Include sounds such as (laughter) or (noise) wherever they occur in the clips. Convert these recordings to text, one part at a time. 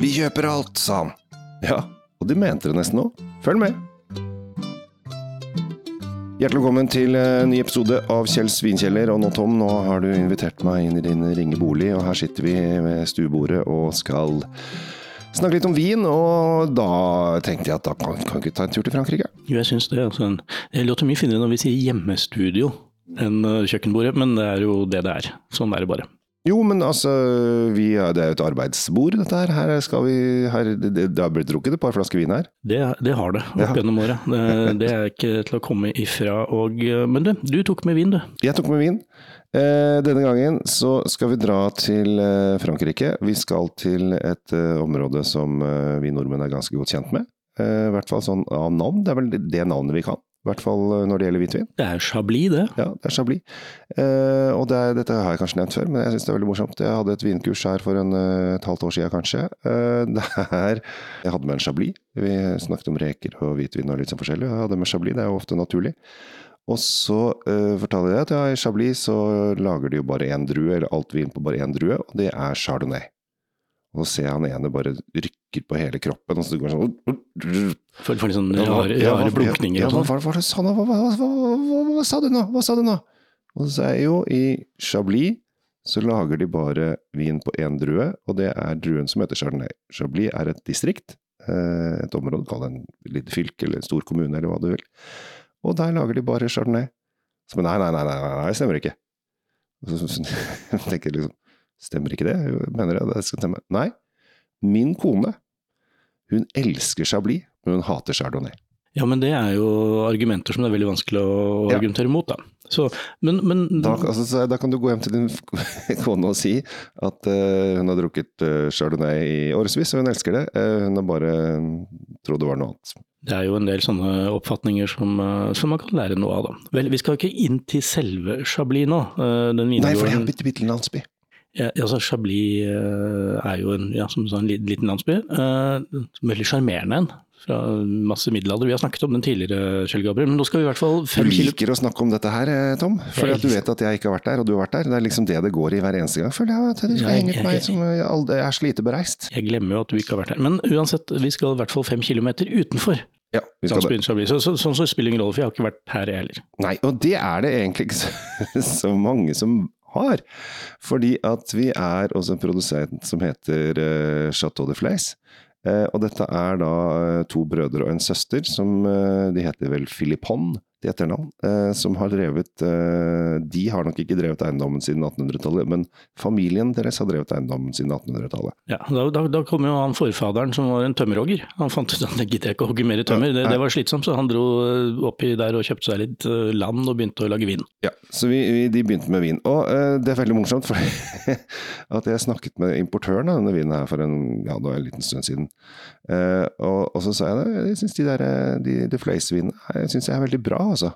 Vi kjøper alt, sa han. Ja, og de mente det nesten òg. Følg med. Hjertelig velkommen til en ny episode av Kjells vinkjeller. Og nå, Tom, nå har du invitert meg inn i din ringe bolig, og her sitter vi ved stuebordet og skal snakke litt om vin. Og da tenkte jeg at da kan, kan vi ikke ta en tur til Frankrike? Jo, jeg syns det. Altså, det låter mye finere når vi sier hjemmestudio enn eh, kjøkkenbordet, men det er jo det det er. Sånn er det bare. Jo, men altså, vi, det er jo et arbeidsbord, dette her. Her skal vi her, det, har blitt drukket et par flasker vin her. Det, det har det opp Ja. gjennom året. Det, det er ikke til å komme ifra. Og, men du, du tok med vin, du. Jeg tok med vin. Eh, denne gangen så skal vi dra til eh, Frankrike. Vi skal til et eh, område som eh, vi nordmenn er ganske godt kjent med. Eh, I hvert fall sånn av navn. Det er vel det, det navnet vi kan. I hvert fall eh, når det gjelder hvitvin. Det er Chablis, det. Ja, det er Chablis. Eh, og det er, dette har jeg kanskje nevnt før, men jeg syns det er veldig morsomt. Jeg hadde et vinkurs her for en, eh, et halvt år siden kanskje. Eh, der jeg hadde med en Chablis. Vi snakket om reker og hvitvin og litt sånn forskjellig. Jeg hadde med Chablis, det er jo ofte naturlig. Og så uh, fortalte jeg at ja, i Chablis så lager de jo bare én drue, eller alt vin på bare én drue, og det er chardonnay. Og så ser jeg han ene bare rykker på hele kroppen, og så går han sånn for litt sånn rare, rare blunkninger ja, og sånn. hva, hva, hva, hva, hva, sa du nå? Hva sa du nå? Og så jeg jo, i Chablis så lager de bare vin på én drue, og det er druen som heter Chardonnay. Chablis er et distrikt, eh, et område, kall det en liten fylke eller en stor kommune eller hva du vil. Og der lager de bare Chardonnay. Så men nei, nei, nei, nei, nei, det stemmer ikke. Og så, så, (laughs) tenker jeg liksom, stemmer ikke det? Mener jeg det skal stemme? Nei. Min kone, hun elsker Chablis, men hun hater Chardonnay. Ja, men det er jo argumenter som det er veldig vanskelig å Ja. argumentere mot, da. Så, men, men Da, altså, så da kan du gå hjem til din (laughs) kone og si at uh, hun har drukket uh, chardonnay i årevis, og hun elsker det. Uh, hun har bare trodd det var noe annet. det er jo en del sånne oppfatninger som, som man kan lære noe av, da. Vel, vi skal ikke inn til selve Chablis nå. Den Nei, for det er en bitte, bitte landsby. Ja, altså Chablis eh, er jo en, ja, som du sa, en liten, landsby. Uh, veldig sjarmerende en, fra masse middelalder. Vi har snakket om den tidligere, Kjell Gabriel, men nå skal vi i hvert fall Du fem kilo liker å snakke om dette her, eh, Tom. Fordi at du vet at jeg ikke har vært der, og du har vært der. Det er liksom det det går i hver eneste gang. Føler jeg at du skal henge på meg jeg- som aldri er slitebereist. Jeg glemmer jo at du ikke har vært der. Men uansett, vi skal i hvert fall fem kilometer utenfor Ja, vi skal det. Chablis. Så, så, sånn så spiller det ingen rolle, for jeg har ikke vært her jeg heller. Nei, og det er det egentlig ikke så, (laughs) så mange som har. Fordi at vi er også en produsent som heter eh, Chateau de Fleis. Eh, og dette er da eh, to brødre og en søster som De heter vel Philippon til etternavn. eh, som har drevet eh, De har nok ikke drevet eiendommen siden 1800-tallet, men familien deres har drevet eiendommen siden 1800-tallet. Ja, da, da, da kom jo han forfaderen som var en tømmerhogger. Han fant ut at det gidder ikke å hogge mer tømmer, det, det var slitsomt, så han dro eh, oppi der og kjøpte seg litt land og begynte å lage vin. Ja, så vi, vi, de begynte med vin. Og eh, det er veldig morsomt, for (laughs) at jeg snakket med importøren av denne vinen her for en, ja, en liten stund siden. Eh, og, og så sa jeg det, jeg syns de der de, de fløysvinene jeg synes jeg er veldig bra, altså.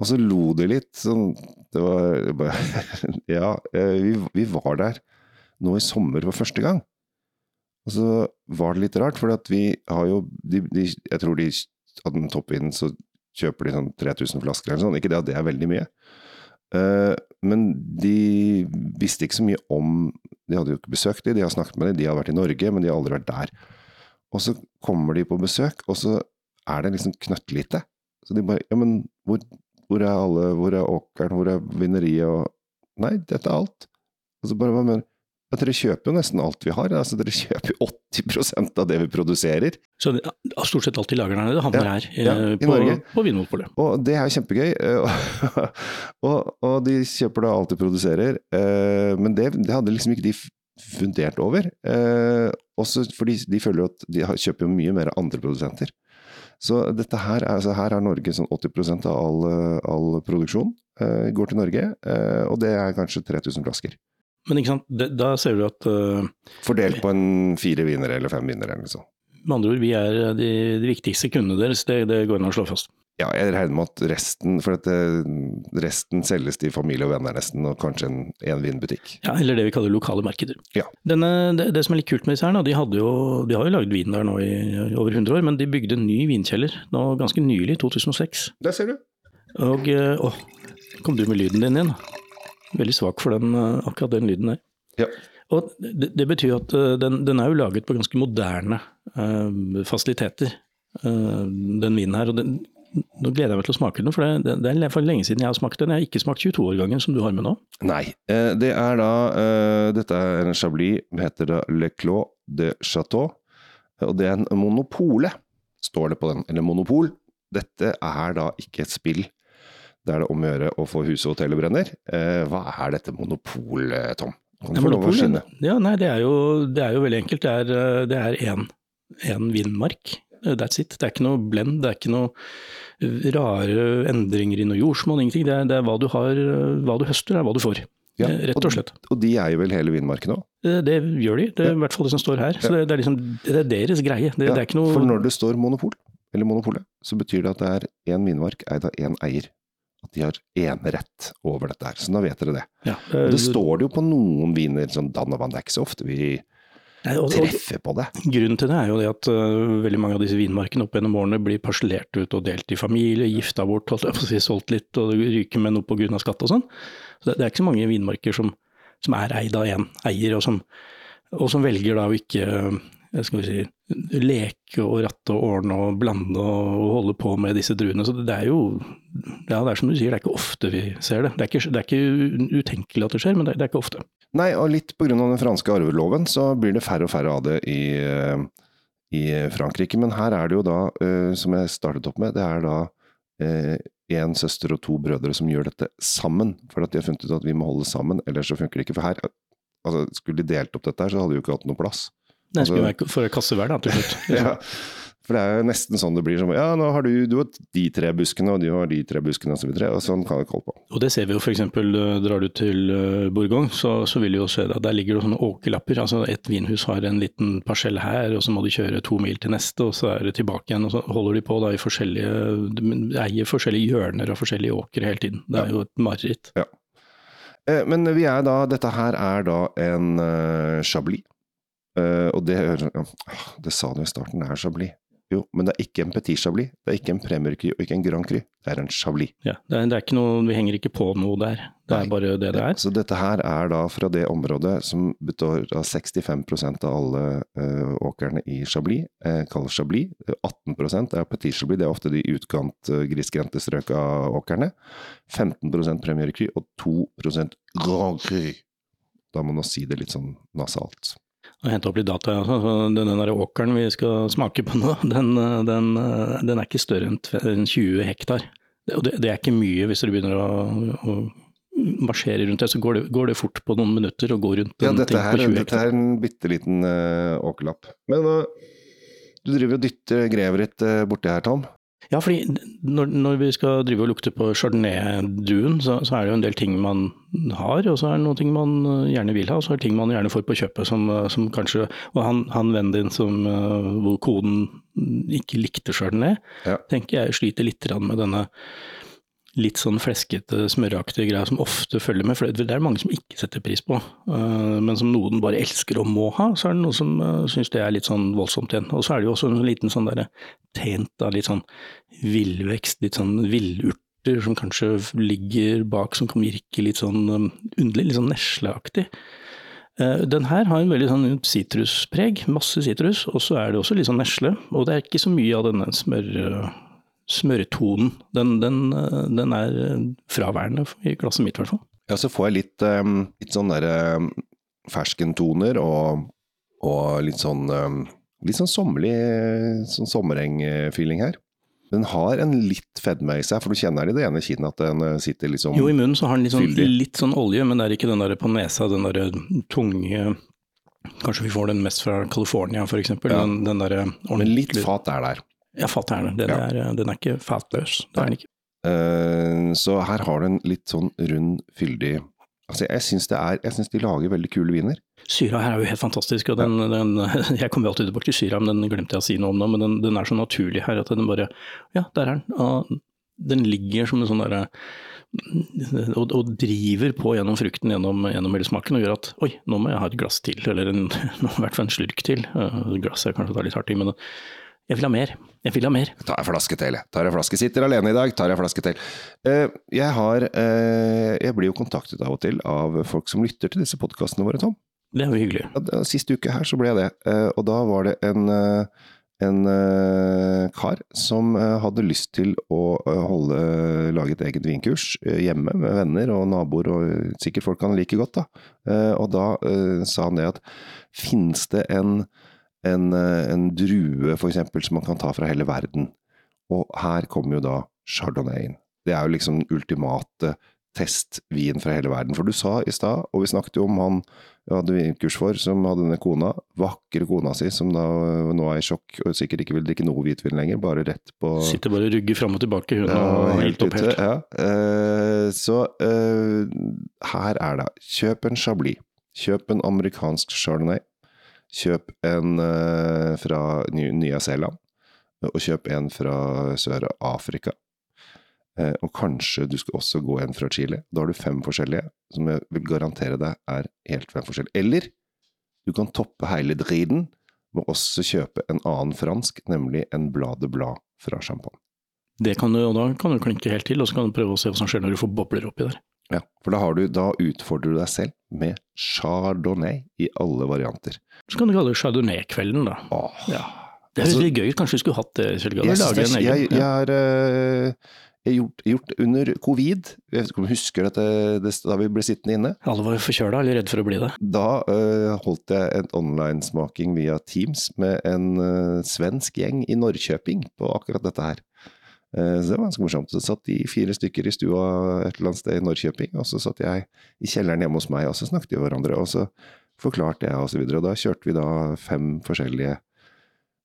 Og så lo de litt, sånn Det var bare (laughs) Ja, eh, vi, vi var der nå i sommer for første gang. Og så var det litt rart, for vi har jo de, de, Jeg tror de av den toppvinen så kjøper de sånn 3000 flasker eller sånn. Ikke det at det er veldig mye. Uh, men de visste ikke så mye om De hadde jo ikke besøkt de, de har snakket med dem, de har vært i Norge, men de har aldri vært der. Og så kommer de på besøk, og så er det liksom knøttlite. Så de bare Ja, men hvor, hvor er alle Hvor er åkeren? Hvor er vineriet? Og Nei, dette er alt. Og så bare Hva mener ja, Dere kjøper jo nesten alt vi har. Altså, dere (laughs) kjøper jo 80% av det vi produserer. Så det, stort sett alt de lager der nede havner Ja, her, eh, ja, i på, på Vinmonopolet. Og det er jo kjempegøy. eh, (laughs) og, og de kjøper da alt de produserer. eh, Men det, det hadde liksom ikke de fundert over. Eh, Også fordi de føler at de har- kjøper jo mye mer av andre produsenter. Så dette her, er- altså her er Norge sånn 80% av all, eh, all produksjon eh, går til Norge. eh, Og det er kanskje 3000 flasker. Men ikke sant, det, da ser du at uh, Fordelt på en fire vinnere eller fem vinnere eller noe sånt. med andre ord, vi er de, de viktigste kundene deres, det, det går an å slå fast. Ja, jeg regner med at resten For at resten selges til familie og venner nesten, og kanskje en, en vinbutikk. Ja, Eller det vi kaller lokale markeder. Ja. Denne, det, det som er litt kult med disse her, de, jo, de har jo lagd vin der nå i, over 100 år, men de bygde en ny vinkjeller nå ganske nylig, i 2006. Der ser du. Og eh, å, kom du med lyden din igjen? Veldig svak for den, eh, akkurat den lyden der. Ja. Og det, det betyr at den, den, er jo laget på ganske moderne uh, fasiliteter, den vinen her. og den, nå gleder jeg meg til å smake den, for det, det, er for lenge siden jeg har smakt den. Jeg har ikke smakt 22-årgangen som du har med nå. Nei. det er da Dette er en chablis, heter da Le Clos de Chateau. Og det er en monopole, står det på den. Eller monopol. Dette er da ikke et spill der det om å gjøre å få huset og hotellet brenner. hva er dette monopol, Tom? Kan du få lov å skinne. Ja, nei, det er, jo, det er jo veldig enkelt. Det er én vindmark. That's it. Det er ikke noe blend, det er ikke noe rare endringer i noe jordsmonn, ingenting. Det er, det er hva, du har, hva du høster, er hva du får. Ja, Rett og slett. Og, de eier vel hele vindmarken òg? Det gjør de, det er i hvert fall det som står her. Så det, det, er, liksom, det er deres greie. Det, ja, det er ikke noe For når det står monopol, eller monopolet, så betyr det at det er én vinmark eid av én eier at de har enerett over dette her. Så da vet dere det. Ja, det, det står det jo på noen viner, sånn Danavan. det er ikke så ofte vi Nei, og, treffe på det. Grunnen til det er jo det at uh, veldig mange av disse vinmarkene opp gjennom årene blir parsellert ut og delt i familie, gifta bort, si, solgt litt og ryker med noe pga. skatt og sånn. Så det, det, er ikke så mange vinmarker som, som er eid av én eier, og som, og som velger da å ikke skal vi si, leke og ratte og ordne og blande og holde på med disse druene. Så det er jo ja, det er som du sier, det er ikke ofte vi ser det. Det er ikke, det er ikke utenkelig at det skjer, men det er, det er ikke ofte. Nei, og litt pga. den franske arveloven så blir det færre og færre av det i, i Frankrike. Men her er det jo da, eh, som jeg startet opp med, det er da én eh, søster og to brødre som gjør dette sammen. For at de har funnet ut at vi må holde sammen, ellers så funker det ikke. For her, altså, skulle de delt opp dette her, så hadde de jo ikke hatt noe plass. Nei, skulle altså, være kasse hver, da, til slutt. ja. For det er jo nesten sånn det blir. Som, ja, nå har du, du har de tre buskene, og de har de tre buskene, osv. Så og sånn kan vi holde på. Og det ser vi jo f.eks. Eh, drar du til eh, Bourgogne, så, så vil du jo se at der ligger det sånne åkerlapper. Altså et vinhus har en liten parsell her, og så må de kjøre to mil til neste, og så er det tilbake igjen. Og så holder de på da i forskjellige De eier forskjellige hjørner og forskjellige åkre hele tiden. Det er ja. jo et mareritt. Ja. Eh, men vi er da, dette her er da en uh, chablis. Uh, og det, det sa du i starten, det er chablis. Jo, men det er ikke en petit chablis, det er ikke en premier cru og ikke en grand cru, det er en chablis. Ja, det er, det er, ikke noe, Vi henger ikke på noe der, det Nei, er bare det det er. Så dette her er da fra det området som består av 65% av alle uh, åkrene i chablis, uh, kalles chablis. 18% er petit chablis, det er ofte de utkant, uh, grisgrendte strøk av åkrene. 15 premier cru og 2 grand cru. Da må man si det litt sånn nasalt og hente opp litt data. Den der åkeren vi skal smake på nå, (laughs) den, den, den er ikke større enn 20 hektar. Det, det, er ikke mye hvis dere begynner å, å marsjere rundt det, så går det, går det, fort på noen minutter å gå rundt ja, dette her, dette er en bitte liten uh, åkerlapp. Men uh, du driver og dytter grevet ditt uh, borti her, Tom. Ja, fordi når, når, vi skal drive og lukte på chardonnay-druen, så, så, er det jo en del ting man har, og så er det noen ting man øh, gjerne vil ha, og så er det ting man gjerne får på kjøpet som, øh, som kanskje Og han, han vennen din som, øh, hvor koden ikke likte chardonnay, ja. tenker jeg sliter litt med denne litt sånn fleskete, smøraktige greia som ofte følger med. For det er mange som ikke setter pris på, uh, men som noen bare elsker og må ha. Så er det noen som uh, syns det er litt sånn voldsomt igjen. Og så er det jo også en liten sånn derre tent av litt sånn villvekst, litt sånn villurter som kanskje ligger bak, som kan virke litt sånn um, underlig, litt sånn nesleaktig. Den her har en veldig sånn sitruspreg, masse sitrus, og så er det også litt sånn nesle. Og det er ikke så mye av denne smør smørtonen, den, den, den, er fraværende i klassen mitt, i hvert fall. Ja, så får jeg litt, um, litt sånn derre ferskentoner og, og, litt sånn litt sånn sommerlig, sånn sommereng-feeling her. Den har en litt fedme i seg, for du kjenner i det ene kinnet at den sitter liksom Jo, i munnen så har den litt sånn, litt sånn olje, men det er ikke den der på nesa, den der tunge Kanskje vi får den mest fra California, f.eks. Ja. Den, den der, litt fat er der. Ja, fatter'n. Den, ja. Er, den er ikke fatløs. Det er den ikke. Uh, så her har du en litt sånn rund, fyldig Altså, jeg syns, de lager veldig kule viner. Syra her er jo helt fantastisk. og den, den, (laughs) Jeg kommer jo alltid tilbake til syra, men den glemte jeg å si noe om nå. Men den, den, er så naturlig her at den bare Ja, der er den. Og den ligger som en sånn derre og, og, driver på gjennom frukten gjennom, gjennom hele smaken og gjør at oi, nå må jeg ha et glass til, eller en, (laughs) i hvert fall en slurk til. Uh, glasset er kanskje litt hardt i, men jeg vil ha mer. Jeg vil ha mer. Ta en flaske til, jeg. Tar en flaske. Sitter alene i dag, tar en flaske til. Uh, jeg har uh, Jeg blir jo kontaktet av og til av folk som lytter til disse podkastene våre, Tom. Det er jo hyggelig. Ja, det- Sist uke her så ble jeg det, eh, og da var det en, eh, en eh, kar som eh, hadde lyst til å eh, holde, lage et eget vinkurs eh, hjemme med venner og naboer, og sikkert folk han liker godt. da. Eh, Og da eh, sa han det at finnes det en, en, eh, en drue eksempel som man kan ta fra hele verden? Og her kommer jo da chardonnay inn. Det er jo liksom den ultimate testvin fra hele verden. For du sa i stad, og vi snakket jo om han jeg hadde vinkurs for, som hadde denne kona, vakre kona si, som da nå er i sjokk og sikkert ikke vil drikke noe hvitvin lenger, bare rett på Sitter bare og rugger fram og tilbake, hun ja, og helt opp helt. Ja. Uh, så uh, her er det. Kjøp en Chablis. Kjøp en amerikansk chardonnay. Kjøp en eh, fra Ny- Nya-Zeeland. Og kjøp en fra Sør-Afrika. Eh, og kanskje du skal også gå en fra Chile. Da har du fem forskjellige, som jeg vil garantere deg er helt fem forskjellige. Eller du kan toppe hele driten med også kjøpe en annen fransk, nemlig en Blade Blad fra Champagne. Det kan du, og da kan du klinke helt til, og så kan du prøve å se hva som skjer når du får bobler oppi der. Ja, for da, har du, da utfordrer du deg selv med chardonnay i alle varianter. Så kan du kalle det chardonnay-kvelden, da. Åh. Ja. Det er Altså- litt gøy, kanskje vi skulle hatt det, Kjell Gabriel? Jeg, har eh, gjort, gjort under covid, jeg vet ikke om du husker dette, det, da vi ble sittende inne, Alle var forkjøla eller redd for å bli det. da eh, holdt jeg en online-smaking via Teams med en eh, svensk gjeng i Norrköping på akkurat dette her. Eh, så det var ganske morsomt. Så satt de fire stykker i stua et eller annet sted i Norrköping, og så satt jeg i kjelleren hjemme hos meg, og så snakket med hverandre, og så forklarte jeg og så. Og da kjørte vi da fem forskjellige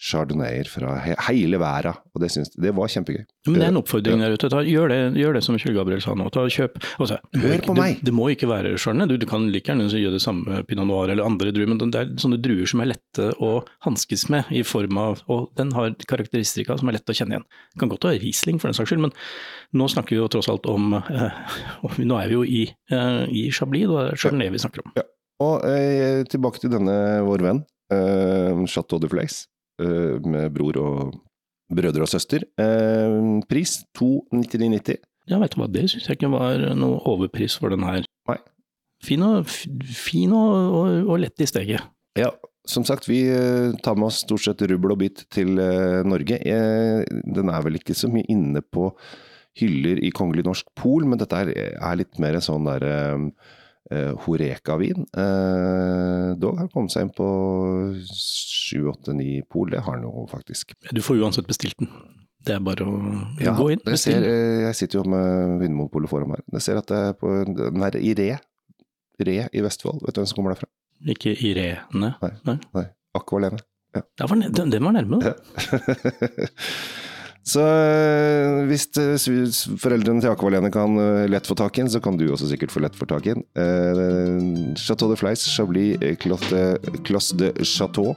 chardonnayer fra he hele verden, og det, synes, det var kjempegøy. Men det er en oppfordring der ute. Ta, gjør, det, gjør det som Kjell Gabriel sa nå. Ta, kjøp. Altså, Hør ikke- på meg! Det, det må ikke være chardonnay. Du, du kan like gjerne gjøre det samme pinot noir eller andre druer, men det er sånne druer som er lette å hanskes med i form av Og den har karakteristika som er lett å kjenne igjen. Det kan godt være Riesling for den saks skyld, men nå snakker vi jo tross alt om eh, (laughs) Nå er vi jo i, eh, i Chablis, og det er chardonnay vi snakker om. Og eh, tilbake til denne vår venn, eh, Chateau de eh, med bror og brødre og søster. Eh, pris 299,90. Ja, vet du hva, det syns jeg ikke var noe overpris for den her. Nei. Fin og, fin og, og, og lett i steget. Ja, som sagt, vi eh, tar med oss stort sett rubbel og bit til eh, Norge. Eh, den er vel ikke så mye inne på hyller i Kongelig norsk pol, men dette er, litt mer sånn der eh, eh, Horeka-vin. Eh, dog har kommet seg inn på 7-8-9 pol, det har han jo faktisk. Du får uansett bestilt den. Det er bare å Ja, gå inn. dere ser, eh, jeg sitter jo med Vinmonopolet foran meg. Jeg ser at det er på, den er i Re. Re i Vestfold. Vet du hvem som kommer derfra? Ikke Irene. Nei. Nei, Aqualene. Ja, var, den, den var nærme. da. (laughs) Så eh, hvis eh, foreldrene til Aqualene kan eh, lett få tak i den, så kan du også sikkert få lett få tak i den. Chateau de Fleis, Chablis, Classe de, Chateau.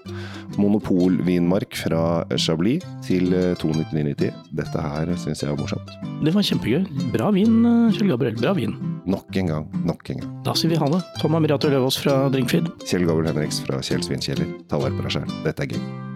Monopol. Monopolvinmark fra Chablis til eh, 299,90. Dette her syns jeg var morsomt. Det var kjempegøy. Bra vin, Kjell Gabriel. Bra vin. Nok en gang, nok en gang. Da sier vi ha det. Tom Amirato Løvaas fra Drinkfeed. Kjell Gabriel Henriks fra Kjell Svinkjeller. Ta vare på deg sjæl. Dette er gøy.